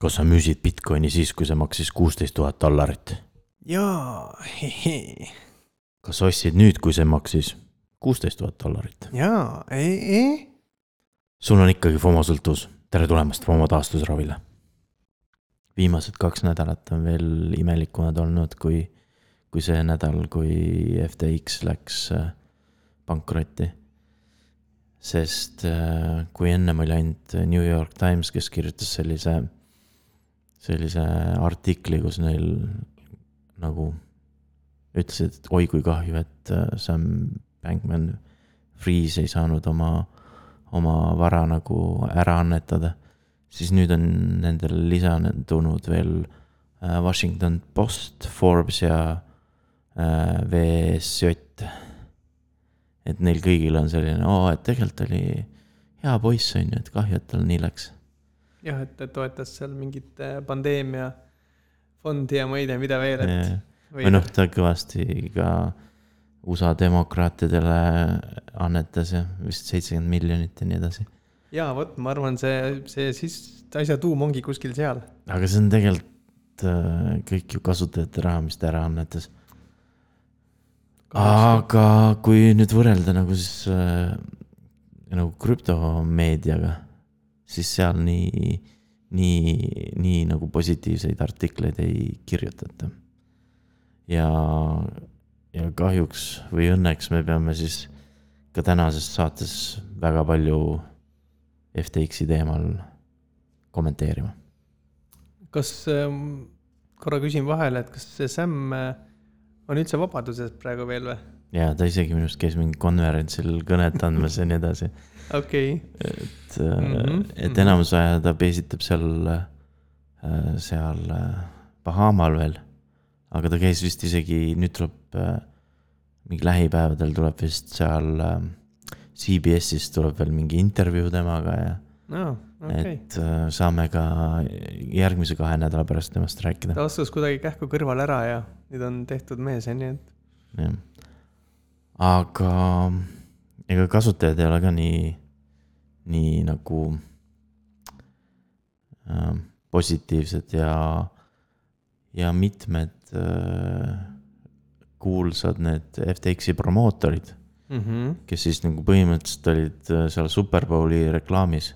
kas sa müüsid Bitcoini siis, kui see maksis kuusteist tuhat dollarit? jaa, kas sa ostsid nüüd, kui see maksis kuusteist tuhat dollarit? jaa, ei. sul on ikkagi FOMO sõltuvus, tere tulemast FOMO taastusravile. viimased kaks nädalat on veel imelikumad olnud, kui, kui see nädal, kui FTX läks äh, pankrotti. sest äh, kui ennem oli ainult New York Times, kes kirjutas sellise sellise artikli, kus neil nagu ütlesid, et oi kui kahju, et äh, Sam Bankman Freeze ei saanud oma, oma vara nagu ära annetada. siis nüüd on nendele lisandunud veel äh, Washington Post, Forbes ja äh, VSJ. et neil kõigil on selline, oo, et tegelikult oli hea poiss, on ju, et kahju, et tal nii läks jah, et ta toetas seal mingit äh, pandeemia fondi ja ma ei tea, mida veel, et. või noh, ta kõvasti ka USA demokraatidele annetas ja vist seitsekümmend miljonit ja nii edasi. ja vot, ma arvan, see, see siis asja tuum ongi kuskil seal. aga see on tegelikult äh, kõik ju kasutajate raha, mis ta ära annetas. aga kui nüüd võrrelda nagu siis äh, nagu krüptomeediaga siis seal nii, nii, nii nagu positiivseid artikleid ei kirjutata. ja, ja kahjuks või õnneks me peame siis ka tänases saates väga palju FTX-i teemal kommenteerima. kas ähm,, korra küsin vahele, et kas see Sam äh, on üldse vabaduses praegu veel või? Ja ta isegi minu arust käis mingil konverentsil kõnet andmas ja nii edasi okei okay.. et mm, -hmm. et enamus aja ta peesitab seal, äh, seal äh, Bahamal veel. aga ta käis vist isegi, nüüd tuleb, mingi lähipäevadel tuleb vist seal CBS-is tuleb veel mingi intervjuu temaga ja no,. Okay. et saame ka järgmise kahe nädala pärast temast rääkida. ta astus kuidagi kähku kõrvale ära ja nüüd on tehtud mees, on ju, et. jah, aga ega kasutajad ei ole ka nii, nii nagu äh, positiivsed ja, ja mitmed äh, kuulsad need FTX-i promootorid mm, -hmm. kes siis nagu põhimõtteliselt olid äh, seal Superbowli reklaamis.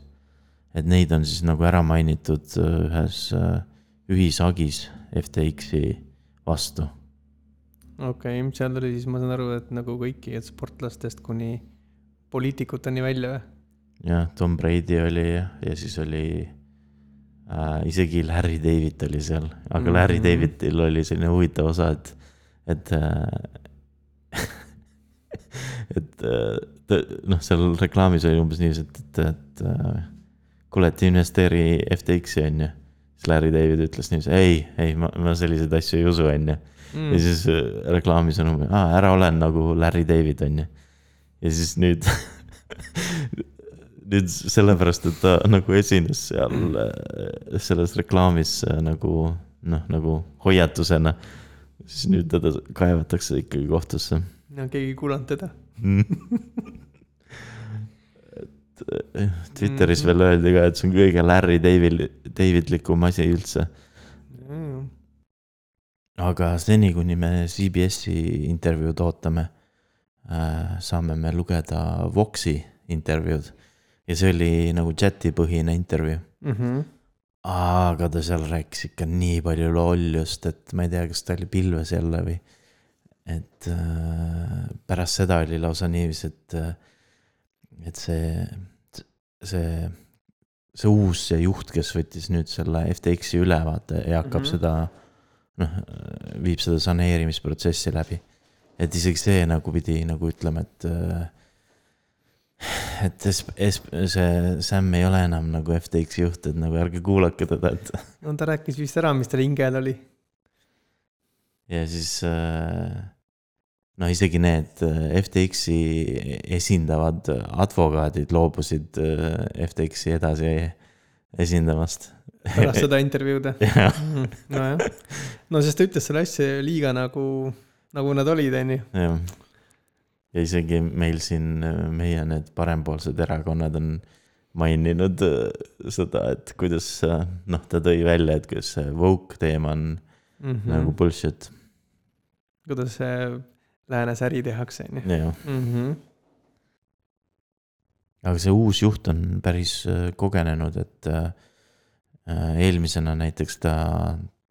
et neid on siis nagu ära mainitud äh, ühes äh, ühisagis FTX-i vastu. Okei okay,, seal oli siis, ma saan aru, et nagu kõiki sportlastest kuni poliitikuteni välja või? jah, Tom Brady oli ja, ja siis oli äh, isegi Larry David oli seal, aga mm -hmm. Larry Davidil oli selline huvitav osa, et, et äh, et äh, noh, seal reklaamis oli umbes niiviisi, et, et, et äh, kuule, et investeeri FTX-i on ju. Siis Larry David ütles niiviisi, ei, ei, ma, ma selliseid asju ei usu, on ju. ja siis äh, reklaamis on umbes, ära ole nagu Larry David, on ju ja siis nüüd nüüd sellepärast, et ta nagu esines seal äh, selles reklaamis äh, nagu noh, nagu hoiatusena. siis nüüd teda kaevatakse ikkagi kohtusse. no keegi ei kuulanud teda äh, Twitteris veel öeldi ka, et see on kõige Larry David, Davidlikum asi üldse mm.. aga seni, kuni me CBS-i intervjuud ootame Äh, saame me lugeda Voxi intervjuud ja see oli nagu chat'i põhine intervjuu mm. -hmm. aga ta seal rääkis ikka nii palju lollust, et ma ei tea, kas ta oli pilves jälle või. et äh, pärast seda oli lausa niiviisi, et, äh, et see, see, see uus see juht, kes võttis nüüd selle FTX-i üle, vaata ja hakkab mm -hmm. seda, noh, viib seda saneerimisprotsessi läbi et isegi see nagu pidi nagu ütlema, et. Et es-, es-, see Sam ei ole enam nagu FTX-i juht, et nagu ärge kuulake teda, et. no ta rääkis vist ära, mis tal hingel oli. ja siis äh, no isegi need äh, FTX-i esindavad advokaadid loobusid FTX-i edasi esindamast. pärast seda intervjuud jah? Mhm, nojah, no sest ta ütles selle asja liiga nagu nagu nad olid, on ju. jah, ja isegi meil siin, meie need parempoolsed erakonnad on maininud äh, seda, et kuidas äh, noh, ta tõi välja, et kuidas see woke teema on mm. -hmm. nagu bullshit kuidas see läänes äri tehakse, on ju. Mhm. aga see uus juht on päris äh, kogenenud, et äh, äh, eelmisena näiteks ta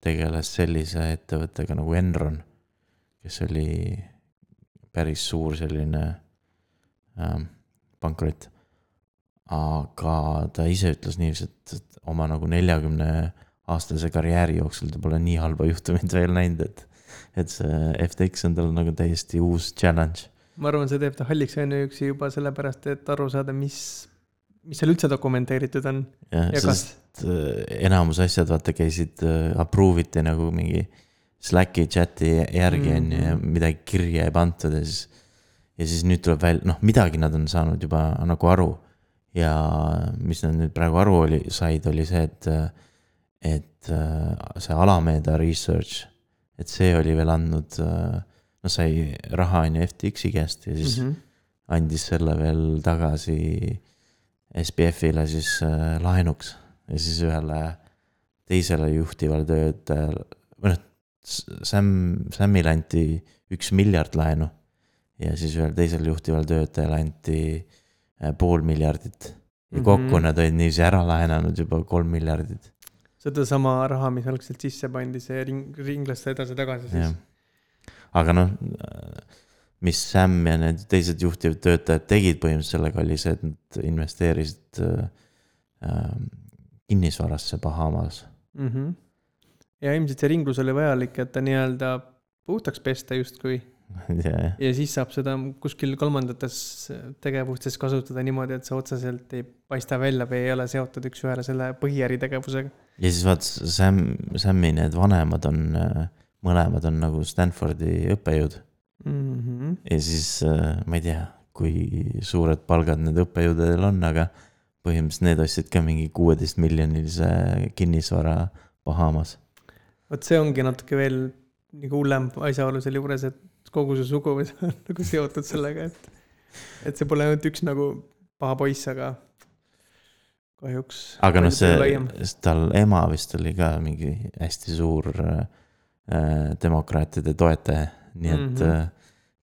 tegeles sellise ettevõttega nagu Enron, kes oli päris suur selline äh, pankrot. aga ta ise ütles niiviisi, et et oma nagu neljakümne aastase karjääri jooksul ta pole nii halba juhtumit veel näinud, et, et see FTX on tal nagu täiesti uus challenge. ma arvan, see teeb ta halliks ainuüksi juba sellepärast, et aru saada, mis, mis seal üldse dokumenteeritud on jah, sest äh, enamus asjad vaata käisid äh, approve iti nagu mingi Slacki chati järgi on ju ja midagi kirja ei pandud ja siis. ja siis nüüd tuleb välja, noh, midagi nad on saanud juba nagu aru. ja mis nad nüüd praegu aru oli, said, oli see, et, et äh, see Alameda Research, et see oli veel andnud, noh, sai raha on ju FTX-i käest ja siis mm Mhm. -hmm. andis selle veel tagasi SBF-ile siis äh, laenuks ja siis ühele teisele juhtivale töötajale, või noh, Sam, Samile anti üks miljard laenu ja siis ühele teisele juhtivale töötajale anti äh, pool miljardit. ja kokku Mhm. nad olid niiviisi ära laenanud juba kolm miljardit, sedasama raha, mis algselt sisse pandi, see ring, ringlas edasi-tagasi siis. aga noh, mis Sam ja need teised juhtivad töötajad tegid põhimõtteliselt sellega, oli see, et nad investeerisid äh, äh, kinnisvarasse Bahamas. mm. -hmm. ja ilmselt see ringlus oli vajalik, et ta nii-öelda puhtaks pesta justkui ja, ja siis saab seda kuskil kolmandates tegevustes kasutada niimoodi, et see otseselt ei paista välja või ei ole seotud üks-ühele selle põhiäritegevusega. Ja siis vaat Sam, Sami need vanemad on, mõlemad on nagu Stanfordi õppejõud Mm -hmm. ja siis äh, ma ei tea, kui suured palgad need õppejõududel on, aga põhimõtteliselt need ostsid ka mingi kuueteist miljonilise kinnisvara Bahamas. vot see ongi natuke veel nagu hullem asjaolu selle juures, et kogu su suguvõsa on nagu seotud sellega, et, et see pole ainult üks nagu paha poiss, aga kahjuks. aga noh, see, tal ema vist oli ka mingi hästi suur äh, demokraatide toetaja, nii et mm. -hmm.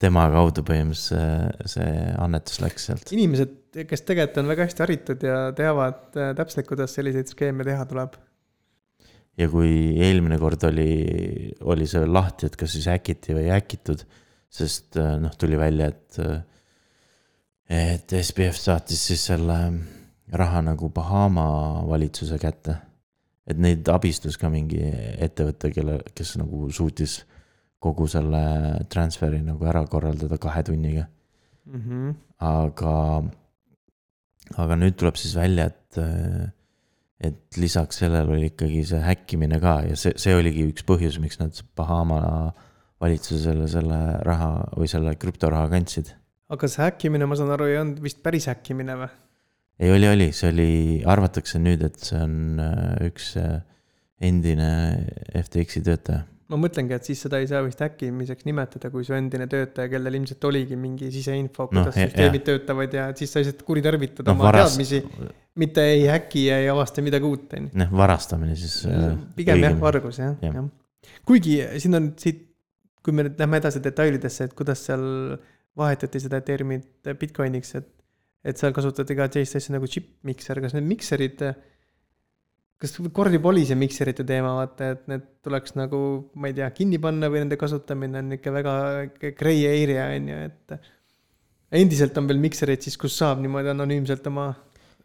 tema kaudu põhimõtteliselt see, see annetus läks sealt. inimesed, kes tegelikult on väga hästi haritud ja teavad äh, täpselt, kuidas selliseid skeeme teha tuleb. ja kui eelmine kord oli, oli see veel lahti, et kas siis häkiti või ei häkitud, sest äh, noh, tuli välja, et, et SBF saatis siis selle raha nagu Bahama valitsuse kätte. et neid abistas ka mingi ettevõte, kelle, kes nagu suutis kogu selle transfer'i nagu ära korraldada kahe tunniga, Mm -hmm. aga, aga nüüd tuleb siis välja, et et lisaks sellele oli ikkagi see häkkimine ka ja see, see oligi üks põhjus, miks nad Bahama valitsusele selle raha või selle krüptoraha kandsid. aga see häkkimine, ma saan aru, ei olnud vist päris häkkimine või? ei, oli, oli, see oli, arvatakse nüüd, et see on äh, üks äh, endine FTX-i töötaja. ma mõtlengi, et siis seda ei saa vist häkkimiseks nimetada, kui su endine töötaja, kellel ilmselt oligi mingi siseinfo, kuidas ja- süsteemid töötavad ja et siis sa lihtsalt kuritarvitad noh, oma varas, teadmisi, mitte ei häki ja ei avasta midagi uut, on ju. noh, varastamine siis. pigem jah, vargus jah, Jah. jah. kuigi siin on siit, kui me nüüd lähme edasi detailidesse, et kuidas seal vahetati seda terminit Bitcoiniks, et, et seal kasutati ka sellist asja nagu chip mikser, kas need mikserid, kas kordub oli see mikserite teema, vaata, et need tuleks nagu, ma ei tea, kinni panna või nende kasutamine on ikka väga grey area on ju, et endiselt on veel miksereid siis, kus saab niimoodi anonüümselt oma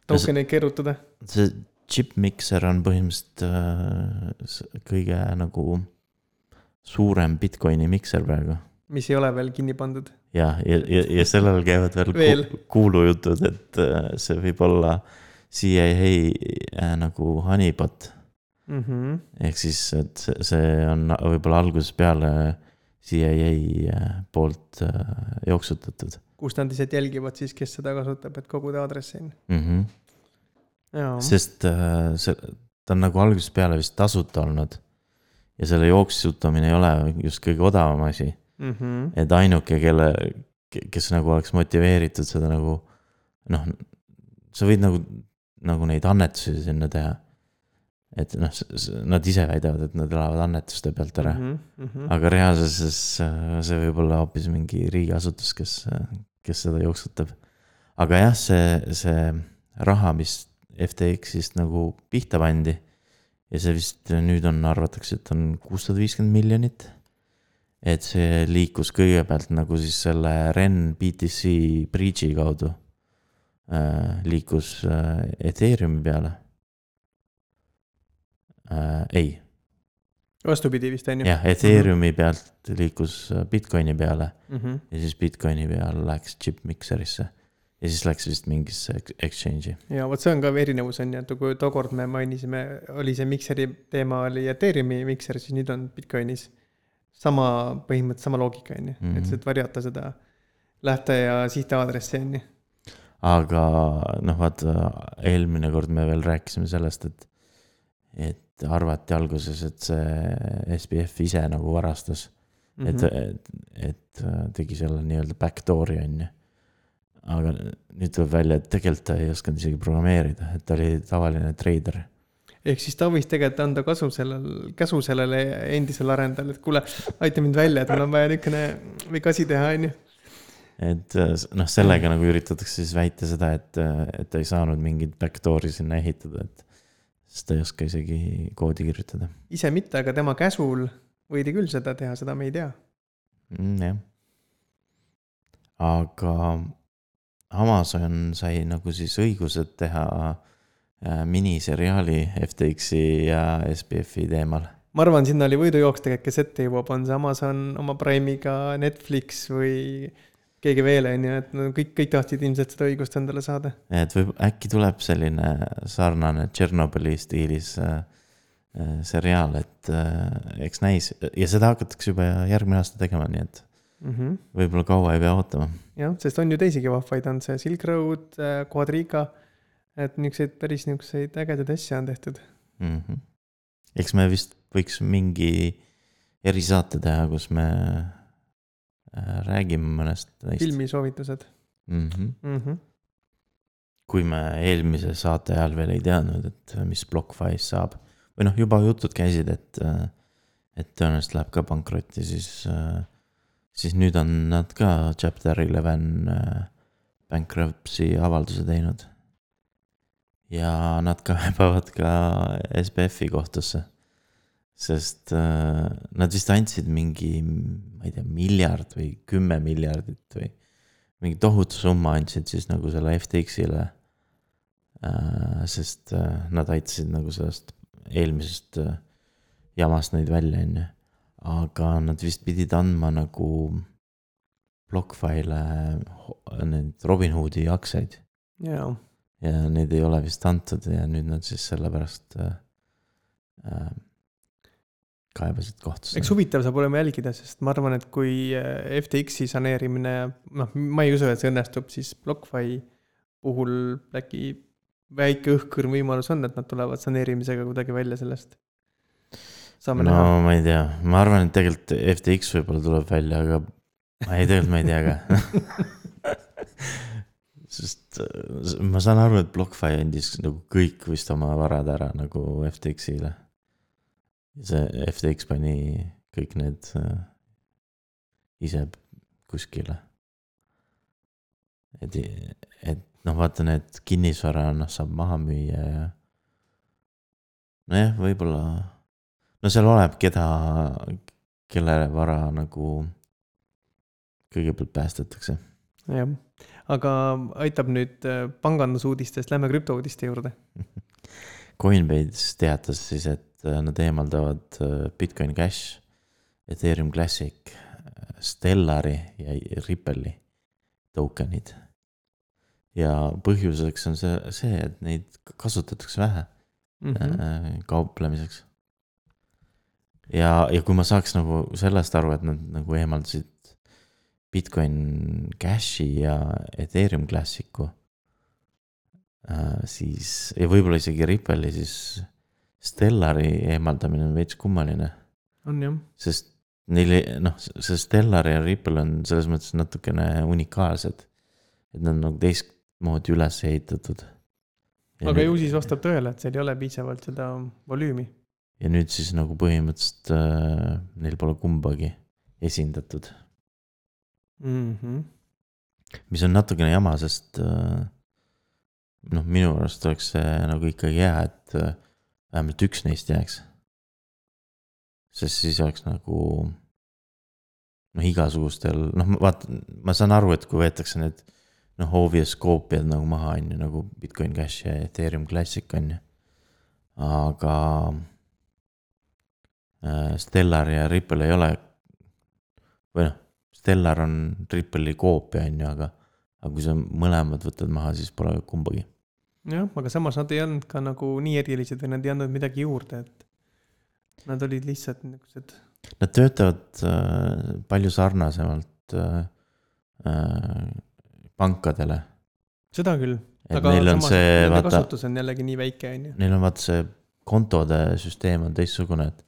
tokeneid keerutada see chip mixer on põhimõtteliselt äh, kõige nagu suurem Bitcoini mikser praegu. Mis ei ole veel kinni pandud. ja, ja, ja, ja sellel käivad veel, Veel. kuulujutud, et äh, see võib olla CIA äh, nagu honeypot Mm -hmm. ehk siis, et see, on võib-olla algusest peale CIA äh, poolt äh, jooksutatud kus nad lihtsalt jälgivad siis, kes seda kasutab, et koguda aadressi. mm. -hmm. jaa, sest äh, see, ta on nagu algusest peale vist tasuta olnud. ja selle jooksutamine ei ole just kõige odavam asi, Mhm. et ainuke, kelle, kes nagu oleks motiveeritud seda nagu noh, sa võid nagu nagu neid annetusi sinna teha. et noh, nad ise väidavad, et nad elavad annetuste pealt ära mm, -hmm. Mm -hmm. aga reaalsuses äh, see võib olla hoopis mingi riigiasutus, kes, kes seda jooksutab. aga jah, see, see raha, mis FTX-ist nagu pihta pandi ja see vist nüüd on, arvatakse, et on kuussada viiskümmend miljonit. Et see liikus kõigepealt nagu siis selle REN BTC breach'i kaudu äh,. liikus äh, Ethereumi peale äh,. ei, vastupidi vist on ju. jah, Ethereumi pealt liikus äh, Bitcoini peale Mm -hmm. ja siis Bitcoini peal läks chip mixer'isse. ja siis läks vist mingisse ex- exchange'i. ja vot see on ka erinevus on ju, et kui tookord me mainisime, oli see mikseri teema oli Ethereumi mikser, siis nüüd on Bitcoinis sama põhimõtteliselt sama loogika on ju, et Mhm. sa varjata seda lähte- ja sihtaadressi on ju. aga noh, vaata eelmine kord me veel rääkisime sellest, et, et arvati alguses, et see SBF ise nagu varastas mm, -hmm. et, et, et äh, tegi selle nii-öelda backdoor'i on ju. aga nüüd tuleb välja, et tegelikult ta ei osanud isegi programmeerida, et ta oli tavaline treider ehk siis ta võis tegelikult anda kasu sellel, käsu sellele endisele arendajale, et kuule, aita mind välja, et mul on vaja niisugune väike asi teha, on ju. et äh, noh, sellega nagu üritatakse siis väita seda, et, et ta ei saanud mingit backdoor'i sinna ehitada, et. sest ta ei oska isegi koodi kirjutada ise mitte, aga tema käsul võidi küll seda teha, seda me ei tea. mm,. jah. aga Amazon sai nagu siis õigused teha äh, miniseriaali FTX-i ja SBF-i teemal. ma arvan, sinna oli võidujooks tegelikult, kes ette jõuab, on see Amazon oma Prime'iga, Netflix või keegi veel, on ju, et no kõik, kõik tahtsid ilmselt seda õigust endale saada. et võib, äkki tuleb selline sarnane Tšernobõli stiilis äh, äh, seriaal, et äh, eks näis ja seda hakatakse juba järgmine aasta tegema, nii et mm. -hmm. võib-olla kaua ei pea ootama jah, sest on ju teisigi vahvaid, on see Silk Road, Quadriga, et niisuguseid päris niisuguseid ägedaid asju on tehtud. mm. -hmm. eks me vist võiks mingi erisaate teha, kus me äh, räägime mõnest neist. filmisoovitused Mm -hmm. mm. -hmm. kui me eelmise saate ajal veel ei teadnud, et mis BlockFi's saab või noh, juba jutud käisid, et, et tõenäoliselt läheb ka pankrotti, siis, siis nüüd on nad ka chapter eleven äh, bankruptcy avalduse teinud. Ja nad kaebavad ka SBF-i kohtusse. sest äh, nad vist andsid mingi, ma ei tea, miljard või kümme miljardit või mingi tohutu summa andsid siis nagu selle FTX-ile äh,. sest äh, nad aitasid nagu sellest eelmisest jamast neid välja, on ju. aga nad vist pidid andma nagu BlockFi'le ho- neid Robinhoodi aktsiaid jaa, ja neid ei ole vist antud ja nüüd nad siis sellepärast äh, äh, kaebasid kohtusse eks. huvitav saab olema jälgida, sest ma arvan, et kui äh, FTX-i saneerimine, noh, ma ei usu, et see õnnestub, siis BlockFi puhul äkki väike õhkõrn võimalus on, et nad tulevad saneerimisega kuidagi välja sellest. saame no näha. ma ei tea, ma arvan, et tegelikult FTX võib-olla tuleb välja, aga ma ei, tegelikult ma ei tea ka. sest äh, ma saan aru, et BlockFi andis nagu kõik vist oma varad ära nagu FTX-ile. see FTX pani kõik need äh, ise kuskile. et, et noh, vaata need kinnisvara noh, saab maha müüa ja. nojah, võib-olla, no seal oleneb, keda, kelle vara nagu kõigepealt päästetakse. jah, aga aitab nüüd äh, pangandusuudistest, lähme krüptouudiste juurde. Coinbase teatas siis, et äh, nad eemaldavad äh, Bitcoin Cash, Ethereum Classic, Stellari ja Ripple'i tokenid. ja põhjuseks on see, see, et neid kasutatakse vähe Mm mm -hmm. -hmm. kauplemiseks. ja, ja kui ma saaks nagu sellest aru, et nad nagu eemaldasid Bitcoin Cashi ja Ethereum Classic'u. siis ja võib-olla isegi Ripple'i, siis Stellari eemaldamine on veits kummaline, on jah, sest neil ei- noh, see Stellar ja Ripple on selles mõttes natukene unikaalsed. et nad on nagu teistmoodi üles ehitatud. aga ju siis vastab tõele, et seal ei ole piisavalt seda volüümi. ja nüüd siis nagu põhimõtteliselt äh, neil pole kumbagi esindatud, Mm -hmm. mis on natukene jama, sest äh, noh, minu arust oleks see nagu ikkagi hea, et äh, vähemalt üks neist jääks. sest siis oleks nagu noh, igasugustel noh, vaata, ma saan aru, et kui võetakse need noh, obvious koopiad nagu maha, on ju, nagu Bitcoin Cash ja Ethereum Classic on ju. aga äh, Stellar ja Ripple ei ole või noh, Stellar on Ripple'i koopia, on ju, aga aga kui sa mõlemad võtad maha, siis pole kumbagi. jah, aga samas nad ei olnud ka nagu nii erilised või nad ei andnud midagi juurde, et nad olid lihtsalt niisugused, Nad töötavad äh, palju sarnasemalt äh, äh, pankadele. seda küll. et aga neil on see, vaata, kasutus on jällegi nii väike, on ju. neil on vaata see kontode süsteem on teistsugune, et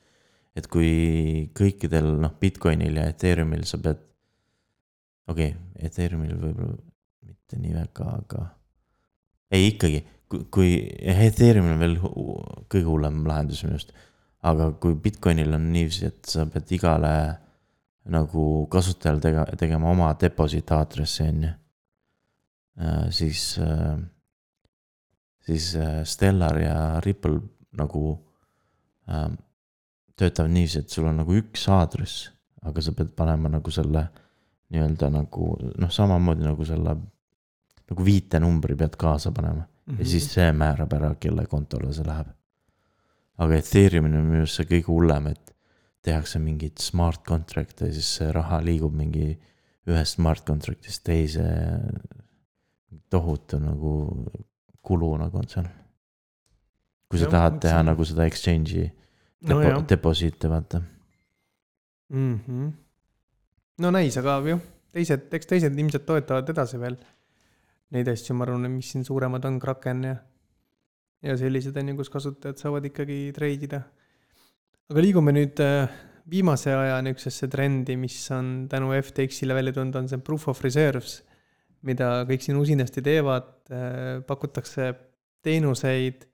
et kui kõikidel noh, Bitcoinil ja Ethereumil sa pead, okei okay,, Ethereumil võib-olla mitte nii väga, aga ei ikkagi, kui, kui Ethereumil on veel kõige hullem lahendus minu arust, aga kui Bitcoinil on niiviisi, et sa pead igale nagu kasutajale tega-, tegema oma deposit aadressi, on ju. siis, siis äh, Stellar ja Ripple nagu äh, töötavad niiviisi, et sul on nagu üks aadress, aga sa pead panema nagu selle nii-öelda nagu noh, samamoodi nagu selle nagu viitenumbri pead kaasa panema Mhm. ja siis see määrab ära, kelle kontole see läheb. aga Ethereumil on minu arust see kõige hullem, et tehakse mingeid smart contract'e ja siis see raha liigub mingi ühest smart contract'ist teise. tohutu nagu kulu nagu on seal. kui sa Jah, tahad eks teha nagu seda exchange'i depo- nojah, deposiit'e vaata. Mhm. No näis, aga jah, teised, eks teised ilmselt toetavad edasi veel neid asju, ma arvan, mis siin suuremad on, Kraken ja, ja sellised on ju, kus kasutajad saavad ikkagi treidida. aga liigume nüüd äh, viimase aja niisugusesse trendi, mis on tänu FTX-ile välja tulnud, on see proof of reserves, mida kõik siin usinasti teevad, pakutakse teenuseid äh,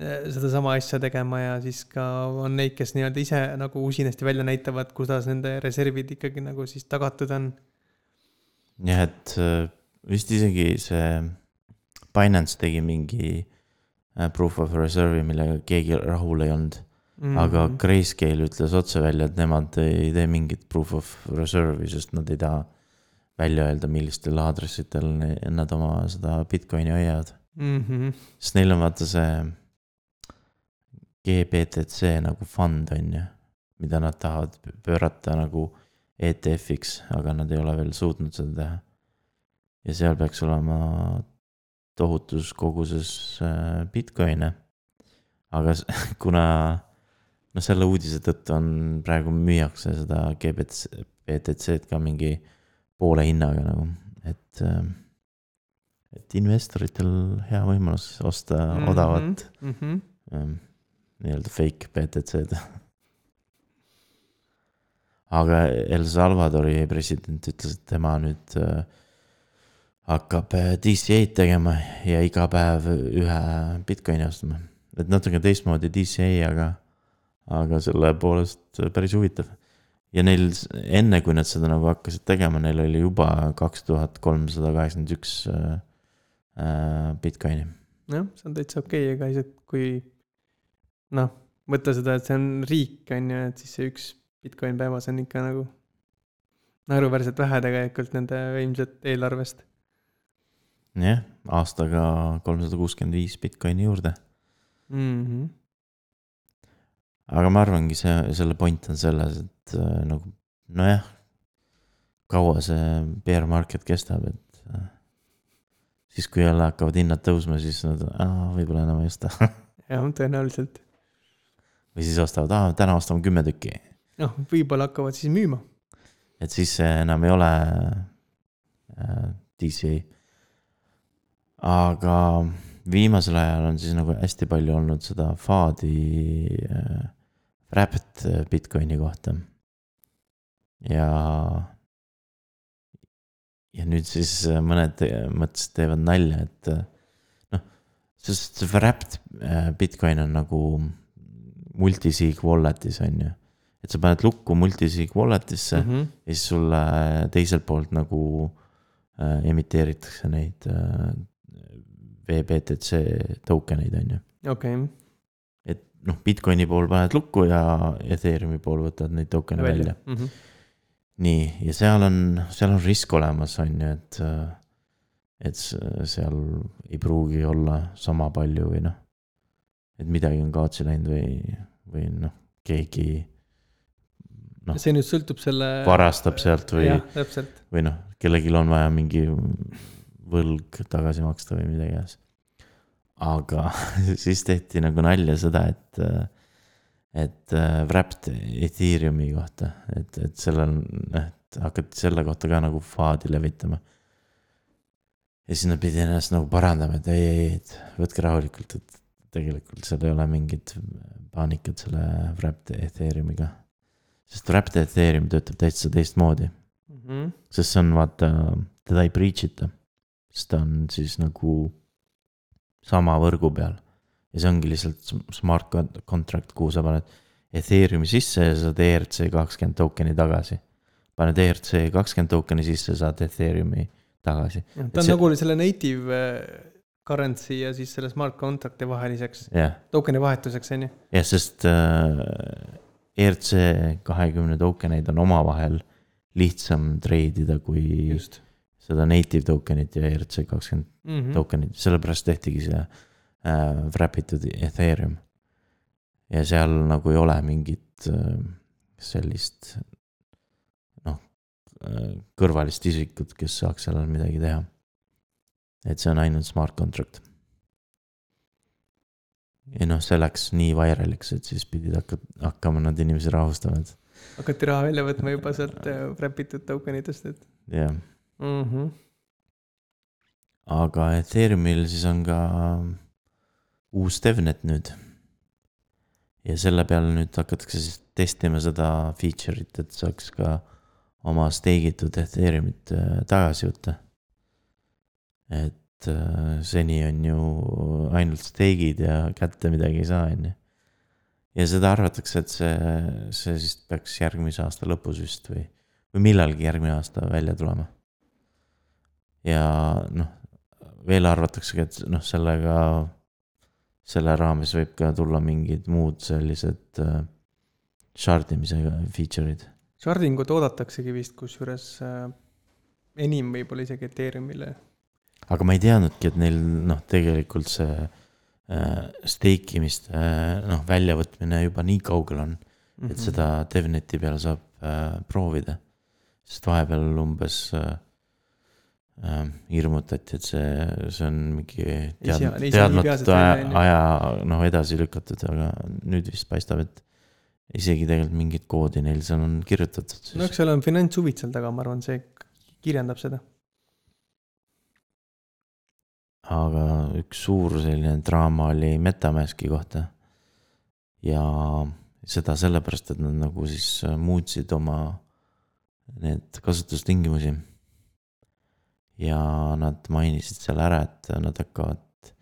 sedasama asja tegema ja siis ka on neid, kes nii-öelda ise nagu usinasti välja näitavad, kuidas nende reservid ikkagi nagu siis tagatud on. jah, et äh, vist isegi see Binance tegi mingi äh, proof of reserve'i, millega keegi rahul ei olnud mm. -hmm. aga. Grayscale ütles otse välja, et nemad ei tee mingit proof of reserve'i, sest nad ei taha välja öelda, millistel aadressitel nad oma seda Bitcoini hoiavad. mm. -hmm. sest neil on vaata see GBTC nagu fond on ju, mida nad tahavad pöörata nagu ETF-iks, aga nad ei ole veel suutnud seda teha. ja seal peaks olema tohutus koguses äh, Bitcoin'e. aga kuna noh, selle uudise tõttu on praegu müüakse seda GBTC, BTC-d ka mingi poole hinnaga nagu, et äh, et investoritel hea võimalus osta mm -hmm. odavat mm. -hmm. Nii-öelda fake BTC-d. aga El Salvadori president ütles, et tema nüüd äh, hakkab äh, DCA-d tegema ja iga päev ühe Bitcoini ostma. et natuke teistmoodi DCA, aga, aga selle poolest päris huvitav. ja neil enne, kui nad seda nagu hakkasid tegema, neil oli juba kaks tuhat kolmsada kaheksakümmend üks äh, Bitcoini. jah, see on täitsa okei okay,, ega isegi kui noh, mõtle seda, et see on riik, on ju, et siis see üks Bitcoin päevas on ikka nagu naeruväärselt vähe tegelikult nende ilmselt eelarvest. jah, aastaga kolmsada kuuskümmend viis Bitcoini juurde. Mm -hmm. aga ma arvangi, see, selle point on selles, et äh, nagu nojah, kaua see bear market kestab, et äh, siis, kui jälle hakkavad hinnad tõusma, siis nad, võib-olla enam ei osta. jah, tõenäoliselt. Või siis ostavad, täna ostame kümme tükki. noh, võib-olla hakkavad siis müüma. et siis see enam ei ole äh, DCA. aga viimasel ajal on siis nagu hästi palju olnud seda FAD-i äh, wrapped Bitcoini kohta. ja, ja nüüd siis mõned te- mõtlesid, teevad nalja, et äh, noh, sest see wrapped äh, Bitcoin on nagu multisig wallet'is on ju. et sa paned lukku multisig wallet'isse mm -hmm. ja siis sulle teiselt poolt nagu äh, emiteeritakse neid äh, VBTC token eid on ju. okei okay. et noh, Bitcoini pool paned lukku ja Ethereumi pool võtad neid token'e välja, välja.. Mm -hmm. nii, ja seal on, seal on risk olemas, on ju, et äh, et seal ei pruugi olla sama palju või noh, et midagi on kaotsi läinud või, või noh, keegi noh. see nüüd sõltub selle. varastab sealt või, või noh, kellelgi on vaja mingi võlg tagasi maksta või mida iganes. aga siis tehti nagu nalja seda, et, et äh, wrapped Ethereumi kohta, et, et sellel, et hakati selle kohta ka nagu faadi levitama ja siis nad pidid ennast nagu parandama, et ei, ei, et võtke rahulikult, et tegelikult seal ei ole mingit paanikat selle Wrapped Ethereumiga. sest Wrapped Ethereum töötab täitsa teistmoodi mm. -hmm. sest see on vaata, teda ei breach ita, sest ta on siis nagu sama võrgu peal. ja see ongi lihtsalt smart contract, kuhu sa paned Ethereumi sisse ja saad ERC kakskümmend tokeni tagasi. paned ERC kakskümmend tokeni sisse, saad Ethereumi tagasi. ta on see... nagu selle native currency ja siis selle smart contract'i vaheliseks yeah., token'i vahetuseks, on ju. jah, sest äh, ERC kahekümne token eid on omavahel lihtsam treidida kui Just. seda native token'it ja ERC kakskümmend mm -hmm. token'it, sellepärast tehtigi see äh, wrap itud Ethereum. ja seal nagu ei ole mingit äh, sellist kõrvalist isikut, kes saaks sellel midagi teha. Et see on ainult smart contract. ja noh, see läks nii vairaliks, et siis pidid hakka-, hakkama nad inimesi rahustama, et. hakati raha välja võtma juba sealt äh, wrap itud token itest, et. jah mm -hmm.. aga Ethereumil siis on ka uus DevNet nüüd. ja selle peale nüüd hakatakse siis testima seda feature'it, et saaks ka oma steigitud Ethereumit äh, tagasi võtta. Et äh, seni on ju ainult steigid ja kätte midagi ei saa, on ju. ja seda arvatakse, et see, see siis peaks järgmise aasta lõpus vist või, või millalgi järgmine aasta välja tulema. ja noh, veel arvataksegi, et noh, sellega, selle raames võib ka tulla mingid muud sellised äh, shard imise feature'id Shardingut oodataksegi vist, kusjuures äh, enim võib-olla isegi Ethereumile. Aga ma ei teadnudki, et neil noh, tegelikult see äh, stake imist äh, noh, väljavõtmine juba nii kaugel on mm, -hmm. et mhm. seda DevNeti peal saab äh, proovida. sest vahepeal umbes äh, äh, hirmutati, et see, see on mingi tead, teadmata aja, aja noh, edasi lükatud, aga nüüd vist paistab, et isegi tegelikult mingit koodi neil seal on kirjutatud. no eks seal on finantshuvid seal taga, ma arvan, see kirjeldab seda. Aga üks suur selline draama oli Metamaski kohta. ja seda sellepärast, et nad nagu siis muutsid oma need kasutustingimusi. ja nad mainisid seal ära, et nad hakkavad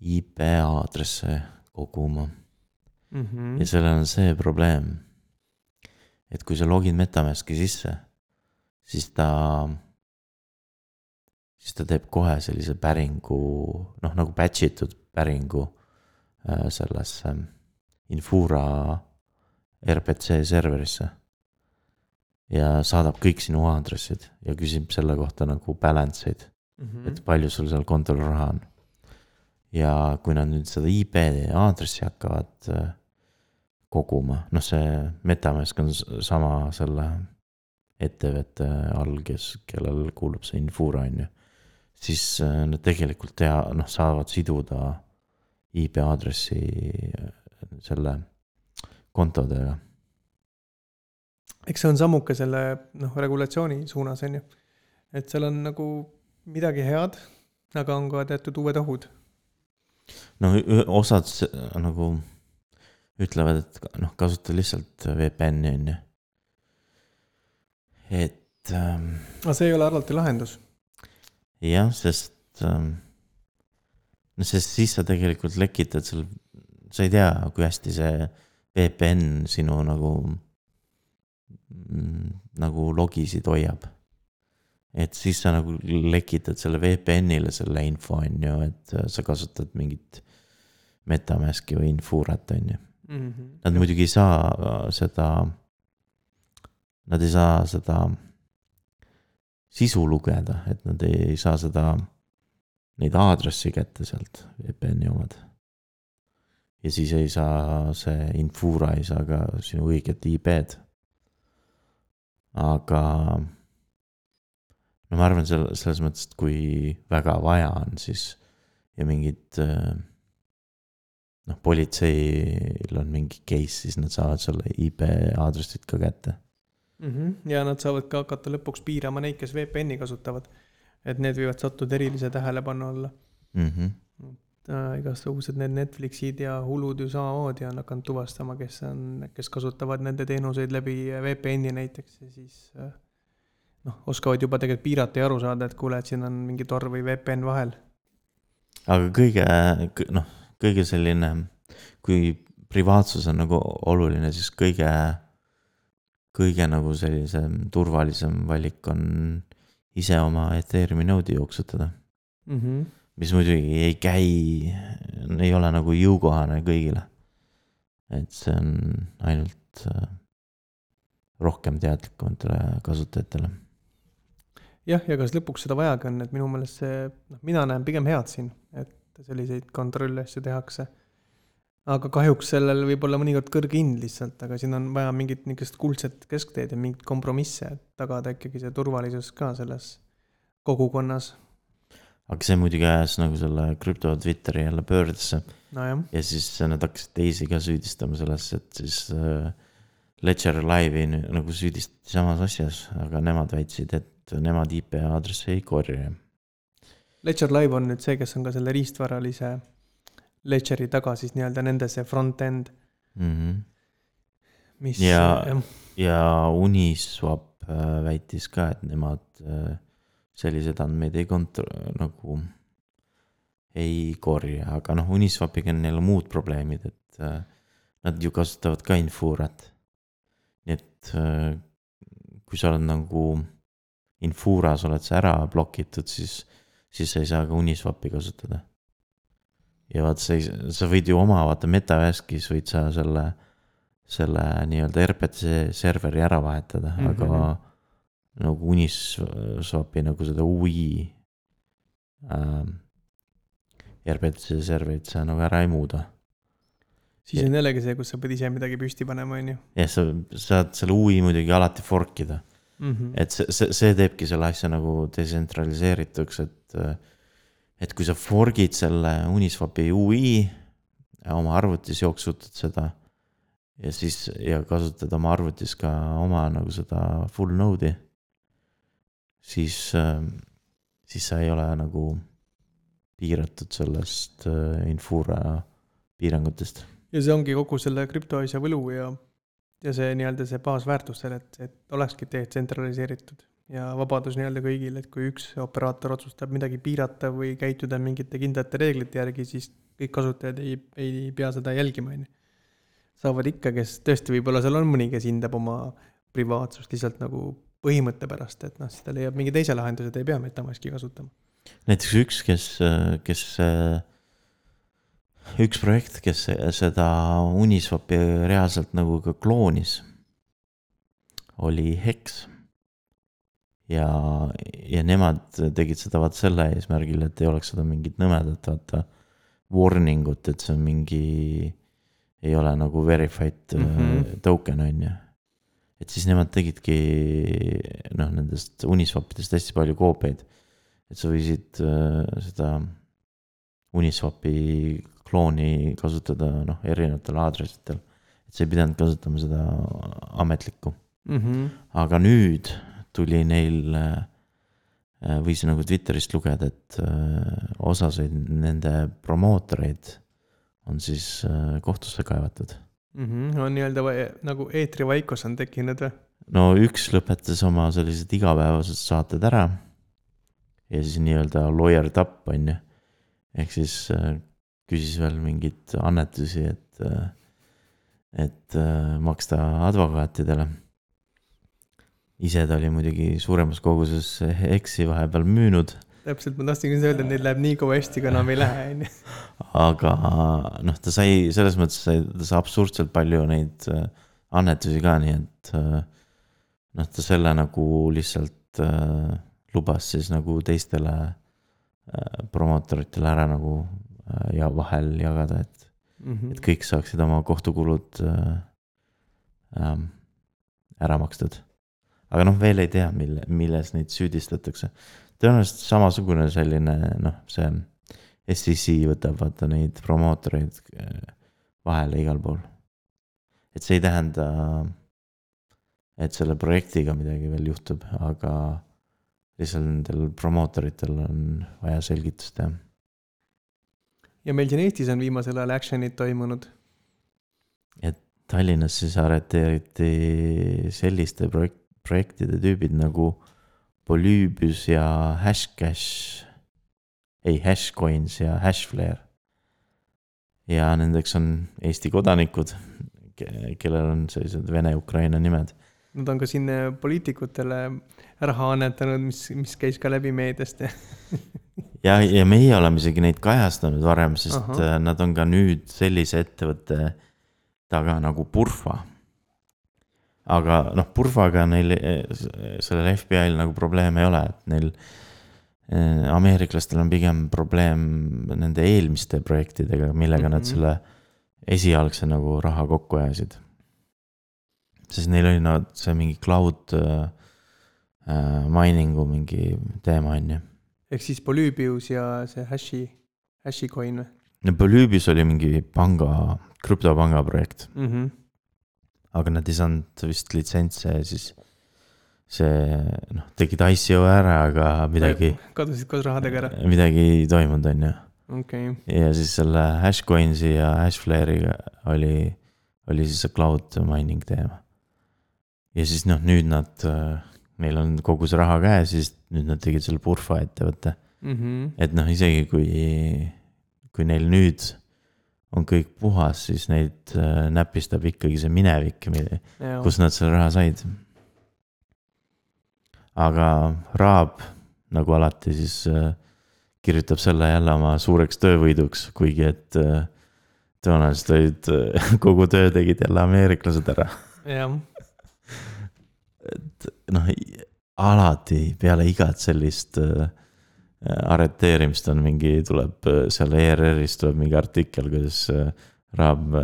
IP aadresse koguma mm. -hmm. ja sellel on see probleem, et kui sa logid Metamaski sisse, siis ta, siis ta teeb kohe sellise päringu, noh nagu batch itud päringu äh, sellesse Infura RPC serverisse. ja saadab kõik sinu aadressid ja küsib selle kohta nagu balance eid mm, -hmm. et palju sul seal kontol raha on ja kui nad nüüd seda IP aadressi hakkavad äh, koguma, noh, see Metamask on sama selle ettevõtte all, kes, kellel kuulub see Infura, on ju. Siis äh, nad tegelikult tea, noh, saavad siduda IP aadressi äh, selle kontodega. eks see on sammuke selle noh, regulatsiooni suunas, on ju. et seal on nagu midagi head, aga on ka teatud uued ohud no osad nagu ütlevad, et noh, kasuta lihtsalt VPN-i on ju. et ähm,. aga see ei ole alati lahendus. Jah, sest ähm, noh, sest siis sa tegelikult lekitad seal, sa ei tea, kui hästi see VPN sinu nagu, nagu logisid hoiab. et siis sa nagu lekitad selle VPN-ile selle info, on ju, et sa kasutad mingit Metamaski või Infurat, on ju. Nad muidugi ei saa seda, nad ei saa seda sisu lugeda, et nad ei saa seda, neid aadressi kätte sealt, VPN-i omad. ja siis ei saa see Infura ei saa ka sinu õiget IP-d. aga no ma arvan, seal selles mõttes, et kui väga vaja on, siis ja mingid noh, politseil on mingi case, siis nad saavad selle IP aadressid ka kätte. Mhm. ja nad saavad ka hakata lõpuks piirama neid, kes VPN-i kasutavad. et need võivad sattuda erilise tähelepanu alla. Mm -hmm. igasugused need Netflixid ja Hulud ju samamoodi on hakanud tuvastama, kes on, kes kasutavad nende teenuseid läbi VPN-i näiteks ja siis äh, noh, oskavad juba tegelikult piirata ja aru saada, et kuule, et siin on mingi Tor või VPN vahel. aga kõige, noh, kõige selline, kui privaatsus on nagu oluline, siis kõige, kõige nagu sellisem turvalisem valik on ise oma Ethereumi node'i jooksutada. mm. -hmm. mis muidugi ei käi, ei ole nagu jõukohane kõigile. et see on ainult äh, rohkem teadlikumatele kasutajatele. jah, ja kas lõpuks seda vajagi on, et minu meelest see, noh, mina näen pigem head siin, et selliseid kontrollasju tehakse. Aga kahjuks sellel võib olla mõnikord kõrge hind lihtsalt, aga siin on vaja mingit niisugust kuldset keskteed ja mingeid kompromisse, et tagada ikkagi see turvalisus ka selles kogukonnas. aga see muidugi ajas nagu selle krüpto Twitteri jälle pöördesse nojah, ja siis nad hakkasid teisi ka süüdistama selles, et siis äh, Ledger Live'i nagu süüdistati samas asjas, aga nemad väitsid, et nemad IP aadressi ei korja. Ledger Live on nüüd see, kes on ka selle riistvaralise Ledgeri taga siis nii-öelda nende see front-end, Mm -hmm. mis Ja- ja Uniswap äh, väitis ka, et nemad äh, selliseid andmeid ei kont-, nagu ei korja, aga noh, Uniswapiga on jälle muud probleemid, et äh, nad ju kasutavad ka Infurat. nii et kui sa oled nagu Infuras oled sa ära blokitud, siis, siis sa ei saa ka Uniswapi kasutada. Ja vaat sa ei, sa võid ju oma, vaata Metaverskis võid sa selle, selle nii-öelda RPC serveri ära vahetada mm, -hmm. Mhm. aga nagu Uniswapi nagu seda UI ähm, RPC serverit sa nagu ära ei muuda. siis on jällegi see, kus sa pead ise midagi püsti panema, on ju. ja sa saad selle UI muidugi alati fork ida, et see, see, see teebki selle asja nagu detsentraliseerituks, et. Et kui sa fork'id selle Uniswapi UI oma arvutis jooksutad seda. ja siis ja kasutad oma arvutis ka oma nagu seda full node'i. siis, siis sa ei ole nagu piiratud sellest äh, Infura piirangutest ja see ongi kogu selle krüptoasja võlu ja, ja see nii-öelda see baasväärtus seal, et, et olekski detsentraliseeritud ja vabadus nii-öelda kõigile, et kui üks operaator otsustab midagi piirata või käituda mingite kindlate reeglite järgi, siis kõik kasutajad ei, ei pea seda jälgima, on ju. saavad ikka, kes tõesti võib-olla seal on mõni, kes hindab oma privaatsust lihtsalt nagu põhimõtte pärast, et noh, siis ta leiab mingi teise lahenduse, ta ei pea Metamaski kasutama. näiteks üks, kes, kes, üks projekt, kes seda Uniswapi reaalselt nagu ka kloonis, oli Hex. ja, ja nemad tegid seda vaat selle eesmärgil, et ei oleks seda mingit nõmedat, vaata, warning ut, et see on mingi, ei ole nagu verified mm. -hmm. token, on ju. et siis nemad tegidki noh, nendest Uniswapidest hästi palju koopiaid et sa võisid äh, seda Uniswapi klooni kasutada noh, erinevatel aadressitel. et sa ei pidanud kasutama seda ametlikku, Mm -hmm. aga nüüd tuli neil äh,, võis nagu Twitterist lugeda, et äh, osasid nende promootoreid on siis äh, kohtusse kaevatud. Mm -hmm. on nii-öelda nagu eetrivaikus on tekkinud või? no üks lõpetas oma sellised igapäevased saated ära ja siis nii-öelda lawyer up on ju. ehk siis äh, küsis veel mingeid annetusi, et, äh, et äh, maksta advokaatidele. Ise ta oli muidugi suuremas koguses Heksi vahepeal müünud täpselt, ma tahtsin just öelda, et neil läheb nii kaua hästi, kui enam ei lähe, on ju. aga noh, ta sai selles mõttes sai, ta sai absurdselt palju neid äh, annetusi ka, nii et äh, noh, ta selle nagu lihtsalt äh, lubas siis nagu teistele äh, promootoritele ära nagu äh, ja vahel jagada, et mm, -hmm. et kõik saaksid oma kohtukulud äh, äh, ära makstud. Aga noh, veel ei tea, mille, milles neid süüdistatakse tõenäoliselt samasugune selline noh, see SEC võtab vaata neid promootoreid äh, vahele igal pool. et see ei tähenda, et selle projektiga midagi veel juhtub, aga lihtsalt nendel promootoritel on vaja selgitust teha. ja meil siin Eestis on viimasel ajal action'id toimunud. et Tallinnas siis arreteeriti selliste projekt, projektide tüübid nagu Polybius ja Hashcash, ei Hashcoins ja Hashflare. ja nendeks on Eesti kodanikud, kellel on sellised Vene-Ukraina nimed. Nad on ka siin poliitikutele raha annetanud, mis, mis käis ka läbi meediast ja ja, ja meie oleme isegi neid kajastanud varem, sest Aha. Nad on ka nüüd sellise ettevõtte taga nagu Purfa aga noh, Purvaga neil, sellel FBI-l nagu probleeme ei ole, et neil eh, ameeriklastel on pigem probleem nende eelmiste projektidega, millega mm -hmm. nad mhm. selle esialgse nagu raha kokku ajasid. sest neil oli no see mingi cloud äh, mining'u mingi teema, on ju. ehk siis Polybius ja see Hashi, Hashicoin või? no Polybius oli mingi panga, krüptopanga projekt mm. -hmm aga nad ei saanud vist litsentse ja siis see noh, tegid ICO ära, aga midagi. kadusid koos rahadega ära. midagi ei toimunud, on ju. okei okay.. ja siis selle Hashcoinsi ja Hashflare'iga oli, oli siis see cloud mining teema. ja siis noh, nüüd nad, neil on kogu see raha käes, siis nüüd nad tegid selle Purfa ettevõtte mm. -hmm. et noh, isegi kui, kui neil nüüd on kõik puhas, siis neid äh, näpistab ikkagi see minevik, kus nad selle raha said. aga Raab, nagu alati, siis äh, kirjutab selle jälle oma suureks töövõiduks, kuigi et äh, tõenäoliselt olid, kogu töö tegid jälle ameeriklased ära. jah. et noh, alati peale igat sellist äh, Äh, arreteerimist on mingi, tuleb äh, seal ERR-is tuleb mingi artikkel, kuidas äh, Raab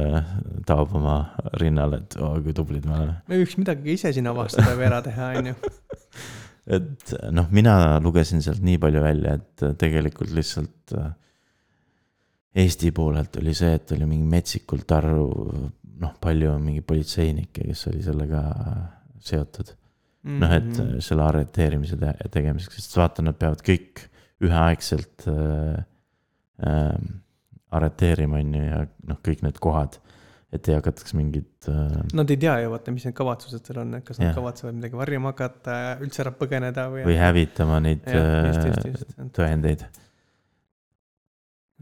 taob oma rinnale, et oo oh, kui tublid me oleme. me võiks midagi ise siin avastada või ära teha, on ju. et noh, mina lugesin sealt nii palju välja, et tegelikult lihtsalt Eesti poolelt oli see, et oli mingi metsikult arvu, noh, palju mingi politseinikke, kes oli sellega seotud noh, et mhm. selle arreteerimise te tegemiseks, sest vaata, nad peavad kõik üheaegselt äh, äh, arreteerima, on ju, ja noh, kõik need kohad, et ei hakataks mingit äh.... Nad ei tea ju vaata, mis need kavatsused seal on, et kas nad ja. kavatsevad midagi varjama hakata, üldse ära põgeneda või. või hävitama neid ja, just, just, just. Äh, tõendeid.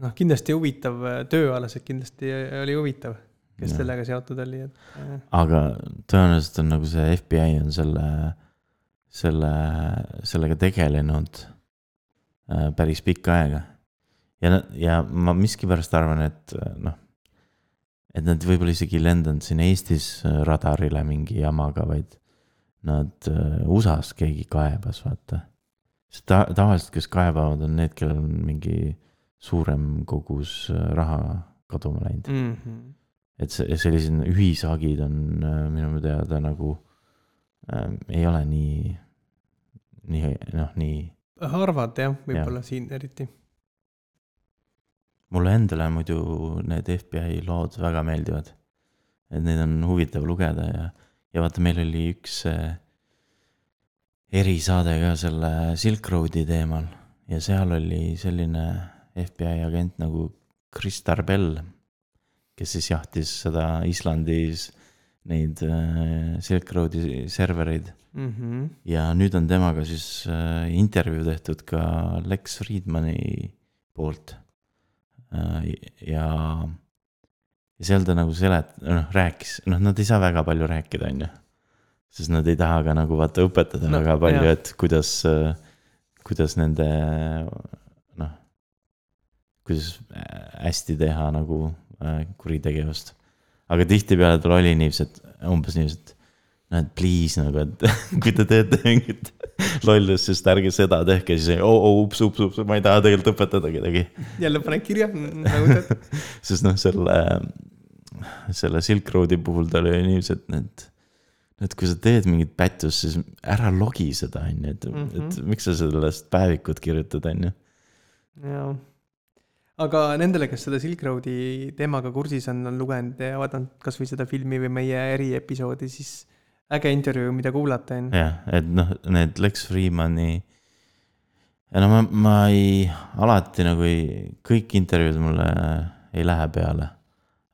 noh, kindlasti huvitav, tööalaselt kindlasti oli huvitav, kes ja. sellega seotud oli, et. aga tõenäoliselt on nagu see FBI on selle, selle, sellega tegelenud Äh, päris pikka aega. ja, ja ma miskipärast arvan, et äh, noh, et nad võib-olla isegi ei lendanud siin Eestis äh, radarile mingi jamaga, vaid nad USA-s keegi kaebas, vaata. sest ta, tavaliselt, kes kaebavad, on need, kellel on mingi suurem kogus raha kaduma läinud mm. -hmm. et see, sellised ühishagid on minu teada nagu äh, ei ole nii, nii noh, nii harvad jah, võib-olla ja. siin eriti. mulle endale muidu need FBI lood väga meeldivad. et neid on huvitav lugeda ja, ja vaata, meil oli üks äh, erisaade ka selle Silk Roadi teemal ja seal oli selline FBI agent nagu Chris Tarbell, kes siis jahtis seda Islandis neid äh, Silk Roadi servereid mm. -hmm. ja nüüd on temaga siis äh, intervjuu tehtud ka Lex Friedmani poolt. ja, ja seal ta nagu selet-, noh rääkis, noh nad ei saa väga palju rääkida, on ju. sest nad ei taha ka nagu vaata õpetada no, väga palju, et kuidas, kuidas nende noh, kuidas hästi teha nagu äh, kuritegevust. aga tihtipeale tal oli niiviisi, et umbes niiviisi, et noh, et please nagu, et kui te teete mingit lollust, siis ärge seda tehke, siis oo oh, oh, ups, ups, ups, ma ei taha tegelikult õpetada kedagi. jälle paned kirja nagu tead sest noh, selle, selle Silk Roadi puhul tal oli niiviisi, et need, et kui sa teed mingit pättust, siis ära logi seda, on ju, et mm, -hmm. et miks sa sellest päevikut kirjutad, on ju. jaa aga nendele, kes seda Silk Roadi teemaga kursis on, on lugenud ja vaadanud kasvõi seda filmi või meie eriepisoodi, siis äge intervjuu, mida kuulata on. jah, et noh, need Lex Freemani. no ma, ma ei, alati nagu ei, kõik intervjuud mulle ei lähe peale.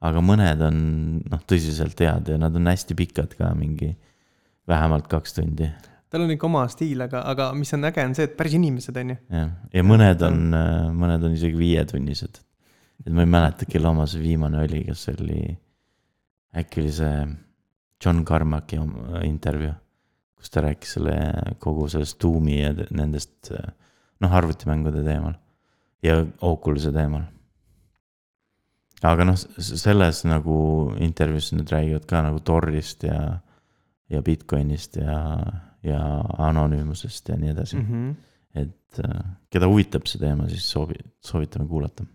aga mõned on noh, tõsiselt head ja nad on hästi pikad ka, mingi vähemalt kaks tundi. tal on ikka oma stiil, aga, aga mis on äge, on see, et päris inimesed on ju. jah, ja mõned on, mõned on isegi viietunnised. et ma ei mäleta, kelle oma see viimane oli, kas oli, äkki oli see John Carmacki intervjuu, kus ta rääkis selle kogu sellest Doom'i ja nendest noh, arvutimängude teemal ja Oculus'e teemal. aga noh, selles nagu intervjuus nad räägivad ka nagu Torist ja, ja Bitcoinist ja, ja anonüümusest ja nii edasi mm. -hmm. et keda huvitab see teema, siis soovi, soovitame kuulata.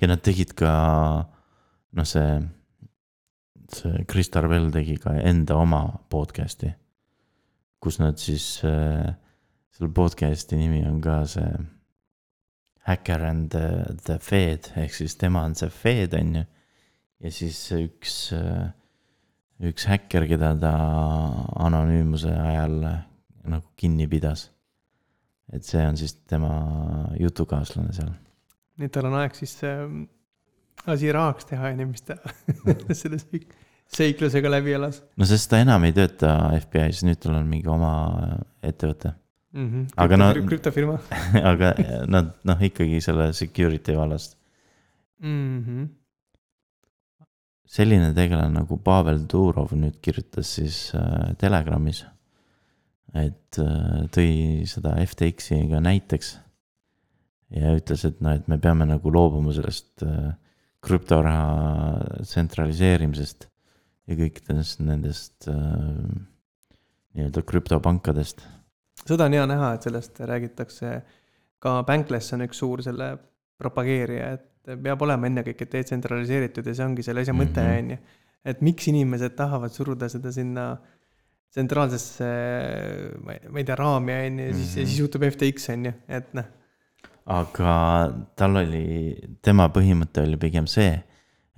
ja nad tegid ka noh, see see Kris Tarvel tegi ka enda oma podcast'i. kus nad siis äh,, selle podcast'i nimi on ka see Hacker and the, the Fed ehk siis tema on see Fed on ju. ja siis üks äh,, üks häkker, keda ta anonüümuse ajal nagu kinni pidas. et see on siis tema jutukaaslane seal. nii et tal on aeg siis äh asi rahaks teha, on ju, mis ta selle seiklusega läbi elas. no sest ta enam ei tööta FBI-s, nüüd tal on mingi oma ettevõte mm. -hmm. aga nad. krüptofirma aga nad noh, ikkagi selle security vallast mm. -hmm. selline tegelane nagu Pavel Durov nüüd kirjutas siis äh, Telegramis, et äh, tõi seda FTX-i ka näiteks ja ütles, et noh, et me peame nagu loobuma sellest äh, krüptoraha tsentraliseerimisest ja kõikidest nendest äh, nii-öelda krüptopankadest. seda on hea näha, et sellest räägitakse, ka Bankless on üks suur selle propageerija, et peab olema ennekõike detsentraliseeritud ja see ongi selle asja mõte, mhm. on ju. et miks inimesed tahavad suruda seda sinna tsentraalsesse, ma ei tea, raami, on ju, ja siis, ja siis juhtub FTX, on ju, et noh aga tal oli, tema põhimõte oli pigem see,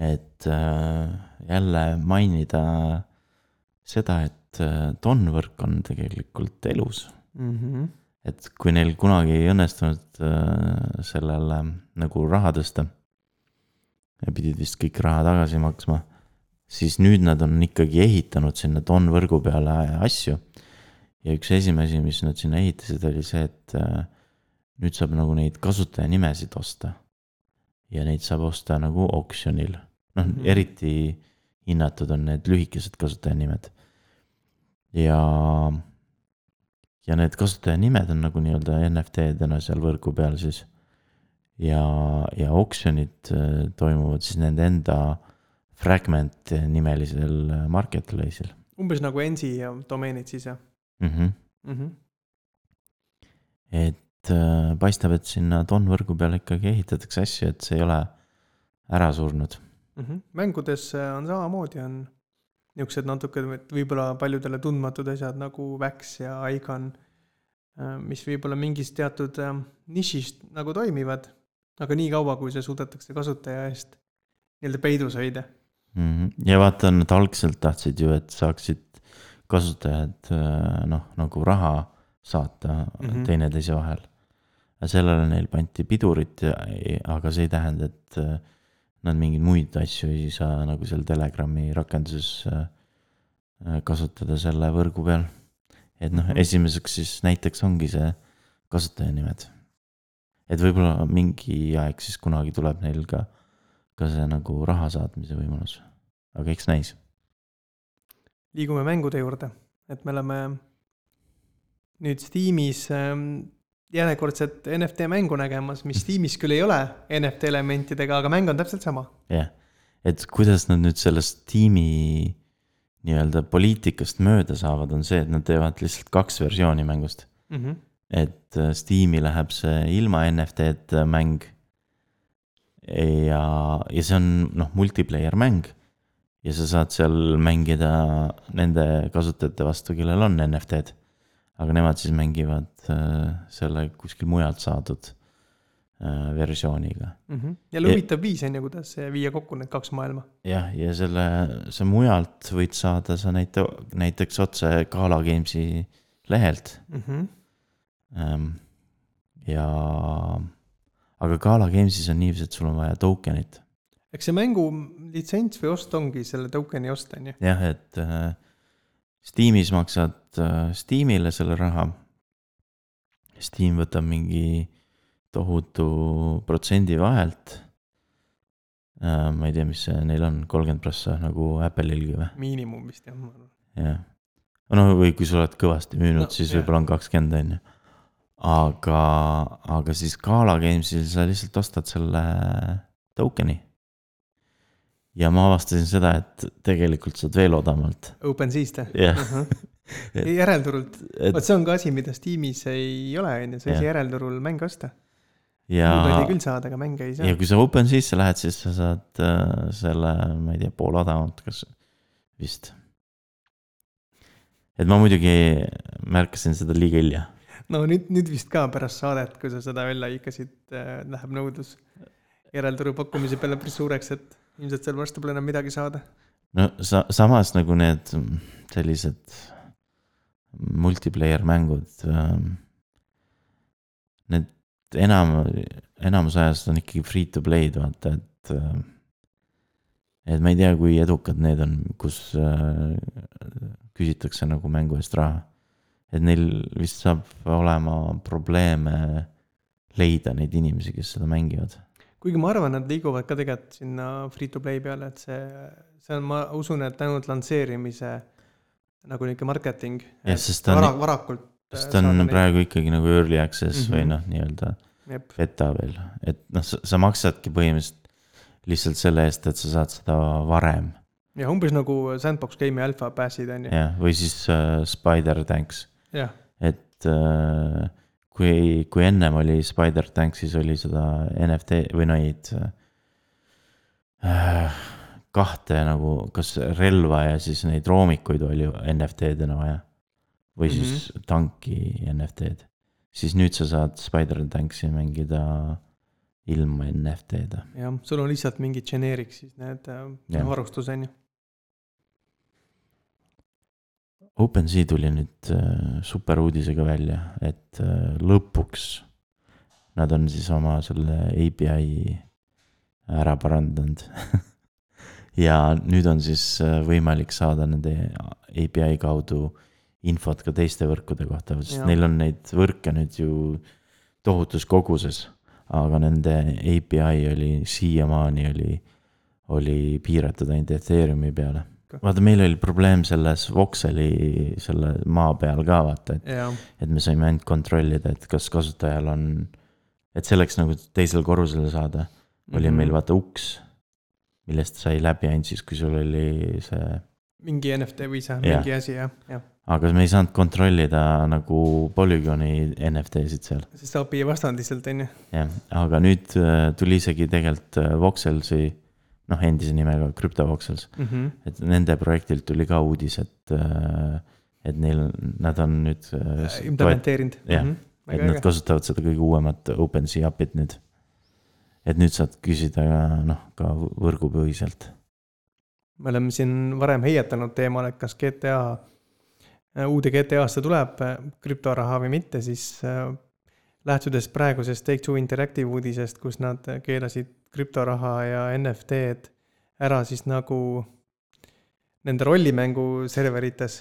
et äh, jälle mainida seda, et äh, tonvõrk on tegelikult elus mm. -hmm. et kui neil kunagi ei õnnestunud äh, sellele nagu raha tõsta ja pidid vist kõik raha tagasi maksma, siis nüüd nad on ikkagi ehitanud sinna tonvõrgu peale asju. ja üks esimesi, mis nad sinna ehitasid, oli see, et nüüd saab nagu neid kasutajanimesid osta. ja neid saab osta nagu oksjonil, noh mm -hmm. eriti hinnatud on need lühikesed kasutajanimed. ja, ja need kasutajanimed on nagu nii-öelda NFT-dena seal võrgu peal siis. ja, ja oksjonid äh, toimuvad siis nende enda fragment nimelisel marketplace'il. umbes nagu Ensi ja domeenid siis jah mm? -hmm. Mm -hmm. et et äh, paistab, et sinna Don võrgu peale ikkagi ehitatakse asju, et see ei ole ära surnud mm. -hmm. mängudes on samamoodi, on niisugused natuke võib-olla paljudele tundmatud asjad nagu Wax ja Igon, äh, mis võib-olla mingis teatud äh, nišist nagu toimivad, aga nii kaua, kui see suudetakse kasutaja eest nii-öelda peidus hoida mm. -hmm. ja vaata, nad algselt tahtsid ju, et saaksid kasutajad noh, nagu raha saata mm -hmm. teineteise vahel sellele neil pandi pidurit, aga see ei tähenda, et äh, nad mingeid muid asju ei saa nagu seal Telegrami rakenduses äh, kasutada selle võrgu peal. et noh mm -hmm., esimeseks siis näiteks ongi see kasutajanimed. et võib-olla mingi aeg siis kunagi tuleb neil ka, ka see nagu raha saatmise võimalus, aga eks näis. liigume mängude juurde, et me oleme nüüd Steamis ähm, järjekordset NFT mängu nägemas, mis Steamis küll ei ole NFT elementidega, aga mäng on täpselt sama. jah yeah., et kuidas nad nüüd sellest tiimi nii-öelda poliitikast mööda saavad, on see, et nad teevad lihtsalt kaks versiooni mängust mm. -hmm. et äh, Steam'i läheb see ilma NFT-ta mäng. ja, ja see on noh, multiplayer mäng. ja sa saad seal mängida nende kasutajate vastu, kellel on NFT-d. Aga nemad siis mängivad äh, selle kuskil mujalt saadud äh, versiooniga mm. -hmm. jälle huvitav viis on ju, kuidas viia kokku need kaks maailma. jah, ja selle, see mujalt võid saada sa näite-, näiteks otse Gala Games'i lehelt mm. -hmm. ja, aga Gala Games'is on niiviisi, et sul on vaja token'it. eks see mängu litsents või ost ongi selle token'i ost, on ju. jah, et äh, Steamis maksad äh, Steamile selle raha. Steam võtab mingi tohutu protsendi vahelt äh,. ma ei tea, mis see neil on, kolmkümmend prossa nagu Apple'ilgi või? miinimum vist jah, ma arvan. jah, no või kui sa oled kõvasti müünud no,, siis võib-olla on kakskümmend, on ju. aga, aga siis Gala Games'il sa lihtsalt ostad selle token'i. ja ma avastasin seda, et tegelikult saad veel odavamalt. OpenSea'st jah yeah. Et, järelturult et..., vot see on ka asi, mida Steamis ei ole, on ju, sa ei saa järelturul mänge osta. ja. küll saad, aga mänge ei saa. ja kui sa OpenSea'sse lähed, siis sa saad äh, selle, ma ei tea, pool odavamalt, kas vist. et ma muidugi märkasin seda liiga hilja. no nüüd, nüüd vist ka pärast saadet, kui sa seda välja hõikasid äh,, läheb nõudlus järelturu pakkumise peale päris suureks, et ilmselt seal varsti pole enam midagi saada. no sa, samas nagu need sellised multiplayer mängud. ähm, Need enam, enamus ajast on ikkagi free to play'd vaata, et. äh, et ma ei tea, kui edukad need on, kus äh, küsitakse nagu mängu eest raha. et neil vist saab olema probleeme leida neid inimesi, kes seda mängivad. kuigi ma arvan, nad liiguvad ka tegelikult sinna free to play peale, et see, see on, ma usun, et ainult lansseerimise nagu nihuke marketing. jah, sest ta on vara, varakult. sest ta on praegu ikkagi nagu early access mm -hmm. või Mhm. noh, nii-öelda beta veel, et noh, sa maksadki põhimõtteliselt lihtsalt selle eest, et sa saad seda varem. ja umbes nagu sandbox game'i alfa pass'id on ju. jah, või siis äh, Spider Tanks, jah, et äh, kui, kui ennem oli Spider Tanksis oli seda NFT või neid äh, kahte nagu, kas relva ja siis neid roomikuid oli NFT-dena vaja. või mm -hmm. siis tanki NFT-d, siis nüüd sa saad Spider Tanksi mängida ilma NFT-da. jah, sul on lihtsalt mingi generic siis need äh, Jah. varustus on ju. OpenSea tuli nüüd äh, super uudisega välja, et äh, lõpuks nad on siis oma selle API ära parandanud ja nüüd on siis äh, võimalik saada nende API kaudu infot ka teiste võrkude kohta, sest Jah. neil on neid võrke nüüd ju tohutus koguses. aga nende API oli siiamaani oli, oli piiratud ainult Ethereumi peale. vaata, meil oli probleem selles Voxeli selle maa peal ka vaata, et et me saime ainult kontrollida, et kas kasutajal on, et selleks nagu teisele korrusele saada, oli Mhm. meil vaata uks, millest sai läbi ainult siis, kui sul oli see, mingi NFT või see, Jah. mingi asi jah, jah. aga me ei saanud kontrollida nagu Polygoni NFT-sid seal, sest API lihtsalt on ju. jah, aga nüüd äh, tuli isegi tegelikult äh, Voxelsi, noh, endise nimega CryptoVoxels, et nende projektilt tuli ka uudis, et, äh, et neil, nad on nüüd implementeerinud. jah. Mhm. et nad kasutavad seda kõige uuemat OpenSea API-t nüüd. Et nüüd saad küsida ka noh, ka võrgupõhiselt. me oleme siin varem heietanud teemal, et kas GTA, uude GTA-sse tuleb äh, krüptoraha või mitte, siis äh, lähtudes praegusest Take-Two Interactive uudisest, kus nad keelasid krüptoraha ja NFT-d ära siis nagu nende rollimängu serverites,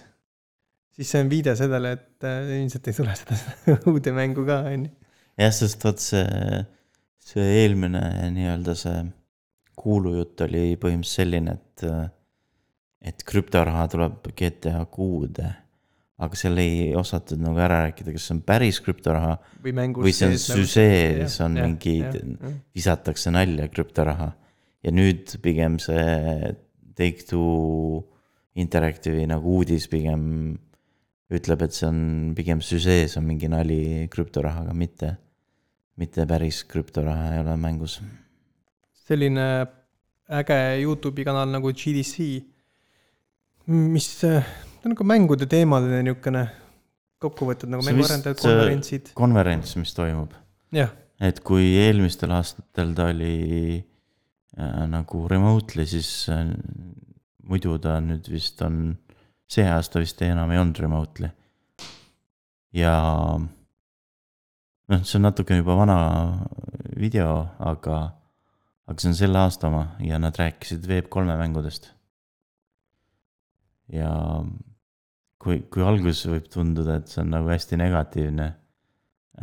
siis see on viide sellele, et äh, ilmselt ei tule seda uude mängu ka, on ju. jah, sest vot see, see eelmine nii-öelda see kuulujutt oli põhimõtteliselt selline, et, et krüptoraha tuleb GTA kuude. aga seal ei osatud nagu ära rääkida, kas see on päris krüptoraha või või see on süžees, on mingid, visatakse nalja krüptoraha. ja nüüd pigem see Take-Two Interactive'i nagu uudis pigem ütleb, et see on pigem süžees on mingi nali krüptorahaga, mitte, mitte päris krüptoraha ei ole mängus. selline äge Youtube'i kanal nagu GDC, mis, ta on nagu mängude teemaline niisugune kokku võetud nagu mänguarendajad, vist, äh, konverentsid, konverents, mis toimub, et kui eelmistel aastatel ta oli äh, nagu remotely, siis äh, muidu ta nüüd vist on, see aasta vist enam ei olnud remotely. ja noh, see on natuke juba vana video, aga, aga see on selle aasta oma ja nad rääkisid Web3 mängudest. ja kui, kui alguses võib tunduda, et see on nagu hästi negatiivne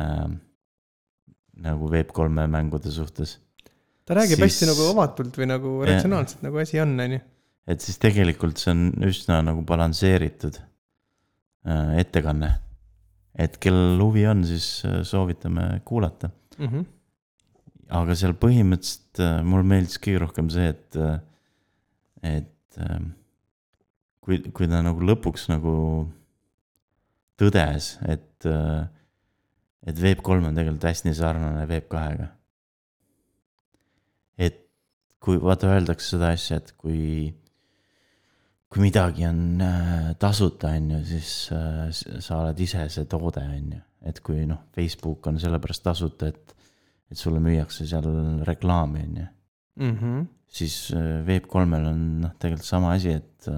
ähm, nagu Web3 mängude suhtes, ta räägib Siis- hästi nagu avatult või nagu ratsionaalselt nagu asi on, on ju. et siis tegelikult see on üsna nagu balansseeritud äh, ettekanne. Et kellel huvi on, siis äh, soovitame kuulata. Mhm. aga seal põhimõtteliselt äh, mulle meeldis kõige rohkem see, et, et äh, kui, kui ta nagu lõpuks nagu tõdes, et, et Web3 on tegelikult hästi sarnane Web2-ga. et kui vaata, öeldakse seda asja, et kui, kui midagi on äh, tasuta, on ju, siis äh, sa oled ise see toode, on ju. et kui noh, Facebook on sellepärast tasuta, et, et sulle müüakse seal reklaami, on ju. Mhm. siis äh, Web3-l on noh, tegelikult sama asi, et,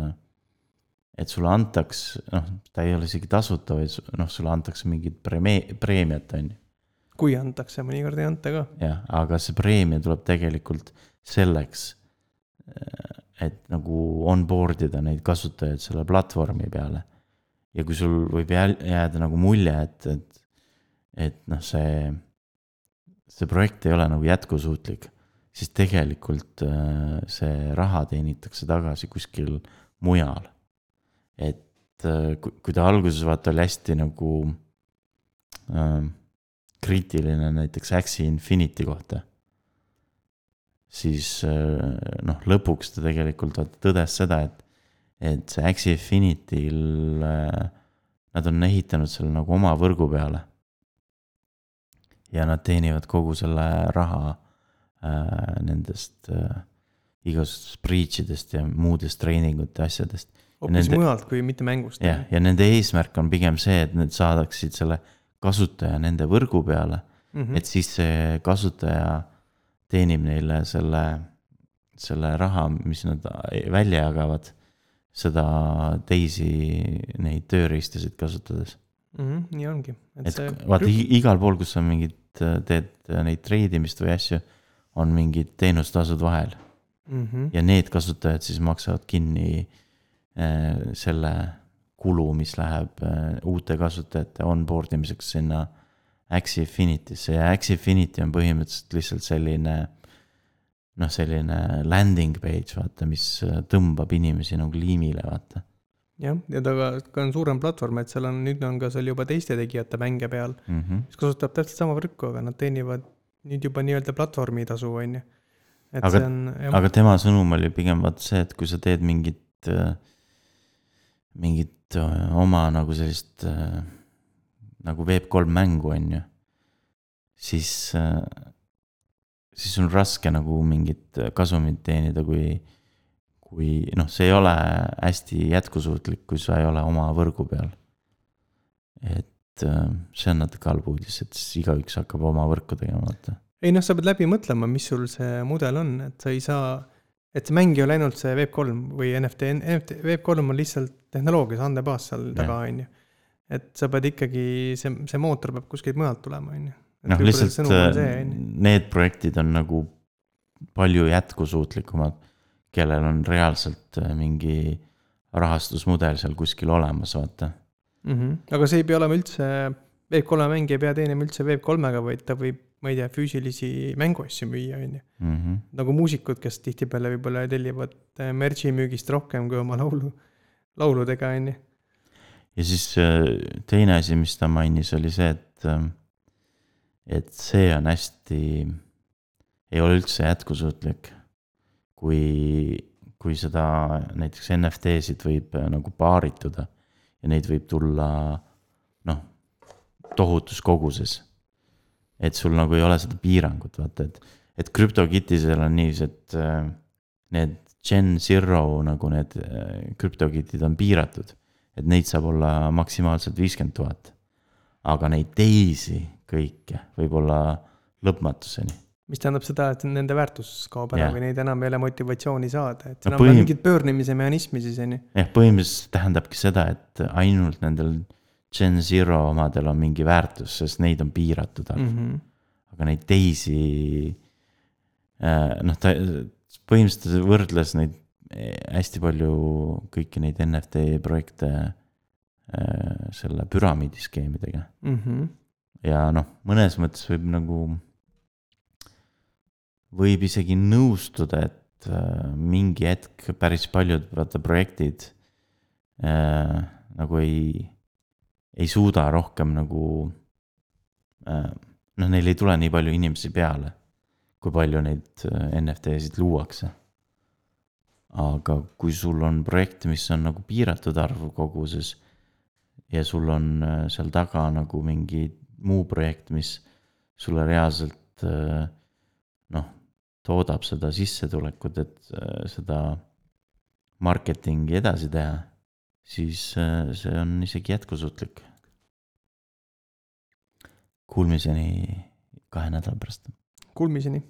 et sulle antaks, noh, ta ei ole isegi tasuta, vaid noh, sulle antakse mingit preemia, preemiat, on ju. kui antakse, mõnikord ei anta ka. jah, aga see preemia tuleb tegelikult selleks, et nagu onboard ida neid kasutajaid selle platvormi peale. ja kui sul võib jää- jääda nagu mulje, et, et, et noh, see, see projekt ei ole nagu jätkusuutlik, siis tegelikult äh, see raha teenitakse tagasi kuskil mujal. et äh, kui ta alguses vaata oli hästi nagu äh, kriitiline näiteks Axie Infinity kohta siis äh, noh, lõpuks ta tegelikult tõdes seda, et, et see Axie Infinity'l äh, nad on ehitanud selle nagu oma võrgu peale. ja nad teenivad kogu selle raha äh, nendest äh, igasugustest breach idest ja muudest treeningute asjadest. hoopis mujalt kui mitte mängust. jah, ja nende eesmärk on pigem see, et nad saadaksid selle kasutaja nende võrgu peale Mhm. et siis see kasutaja teenib neile selle, selle raha, mis nad välja jagavad, seda teisi neid tööriistasid kasutades. Mhm, nii ongi. et vaata i- igal pool, kus sa mingit, teed neid treidimist või asju, on mingid teenustasud vahel Mhm. ja need kasutajad siis maksavad kinni eh, selle kulu, mis läheb eh, uute kasutajate onboard imiseks sinna Axie Infinity'sse ja Axie Infinity on põhimõtteliselt lihtsalt selline noh, selline landing page, vaata, mis eh, tõmbab inimesi nagu liimile, vaata. jah, ja ta ka, ka on suurem platvorm, et seal on, nüüd on ka seal juba teiste tegijate mänge peal, Mm -hmm. mis kasutab täpselt sama võrku, aga nad teenivad nüüd juba nii-öelda platvormitasu, on ju. et Aga- see on, jah, aga tema sõnum oli pigem vaata see, et kui sa teed mingit, mingit äh, oma nagu sellist äh, nagu Web3 mängu, on ju, siis, siis on raske nagu mingit kasumit teenida, kui, kui noh, see ei ole hästi jätkusuutlik, kui sa ei ole oma võrgu peal. et äh, see on natuke halb uudis, et siis igaüks hakkab oma võrku tegema, vaata. ei noh, sa pead läbi mõtlema, mis sul see mudel on, et sa ei saa, et see mäng ei ole ainult see Web3 või NFT, NFT, Web3 on lihtsalt tehnoloogia, see andmebaas seal taga, on ju. Et sa pead ikkagi, see, see mootor peab kuskilt mujalt tulema, on ju. noh, lihtsalt äh, need projektid on nagu palju jätkusuutlikumad, kellel on reaalselt äh, mingi rahastusmudel seal kuskil olemas, vaata. mm. -hmm. aga see ei pea olema üldse Web3 mäng ei pea teenima üldse Web3-ga, vaid ta võib, ma ei tea, füüsilisi mänguasju müüa, on ju. Mhm. nagu muusikud, kes tihtipeale võib-olla tellivad äh, merch'i müügist rohkem kui oma laulu, lauludega, on ju. Ja siis äh, teine asi, mis ta mainis, oli see, et, et see on hästi, ei ole üldse jätkusuutlik. kui, kui seda näiteks NFT-sid võib äh, nagu paarituda ja neid võib tulla noh, tohutus koguses. et sul nagu ei ole seda piirangut, vaata, et, et CryptoKittisel on niiviisi, et äh, need Gen Zero nagu need CryptoKitid on piiratud et neid saab olla maksimaalselt viiskümmend tuhat. aga neid teisi kõike võib olla lõpmatuseni. mis tähendab seda, et nende väärtus kaob ära või neid enam ei ole motivatsiooni saada, et No enam pole põhim- mingit pöörlemise mehhanismi siis on ju. jah, põhimõtteliselt tähendabki seda, et ainult nendel Gen Zero omadel on mingi väärtus, sest neid on piiratud arv mm., -hmm. aga neid teisi. noh, ta põhimõtteliselt võrdles neid hästi palju kõiki neid NFT projekte eh, selle püramiidiskeemidega Mm -hmm. ja noh, mõnes mõttes võib nagu, võib isegi nõustuda, et äh, mingi hetk päris paljud vaata projektid äh, nagu ei, ei suuda rohkem nagu äh,. noh, neil ei tule nii palju inimesi peale, kui palju neid NFT-sid luuakse. Aga kui sul on projekt, mis on nagu piiratud arvu koguses ja sul on äh, seal taga nagu mingi muu projekt, mis sulle reaalselt äh, noh, toodab seda sissetulekut, et äh, seda marketingi edasi teha, siis see on isegi jätkusuutlik. Kuulmiseni kahe nädala pärast. Kuulmiseni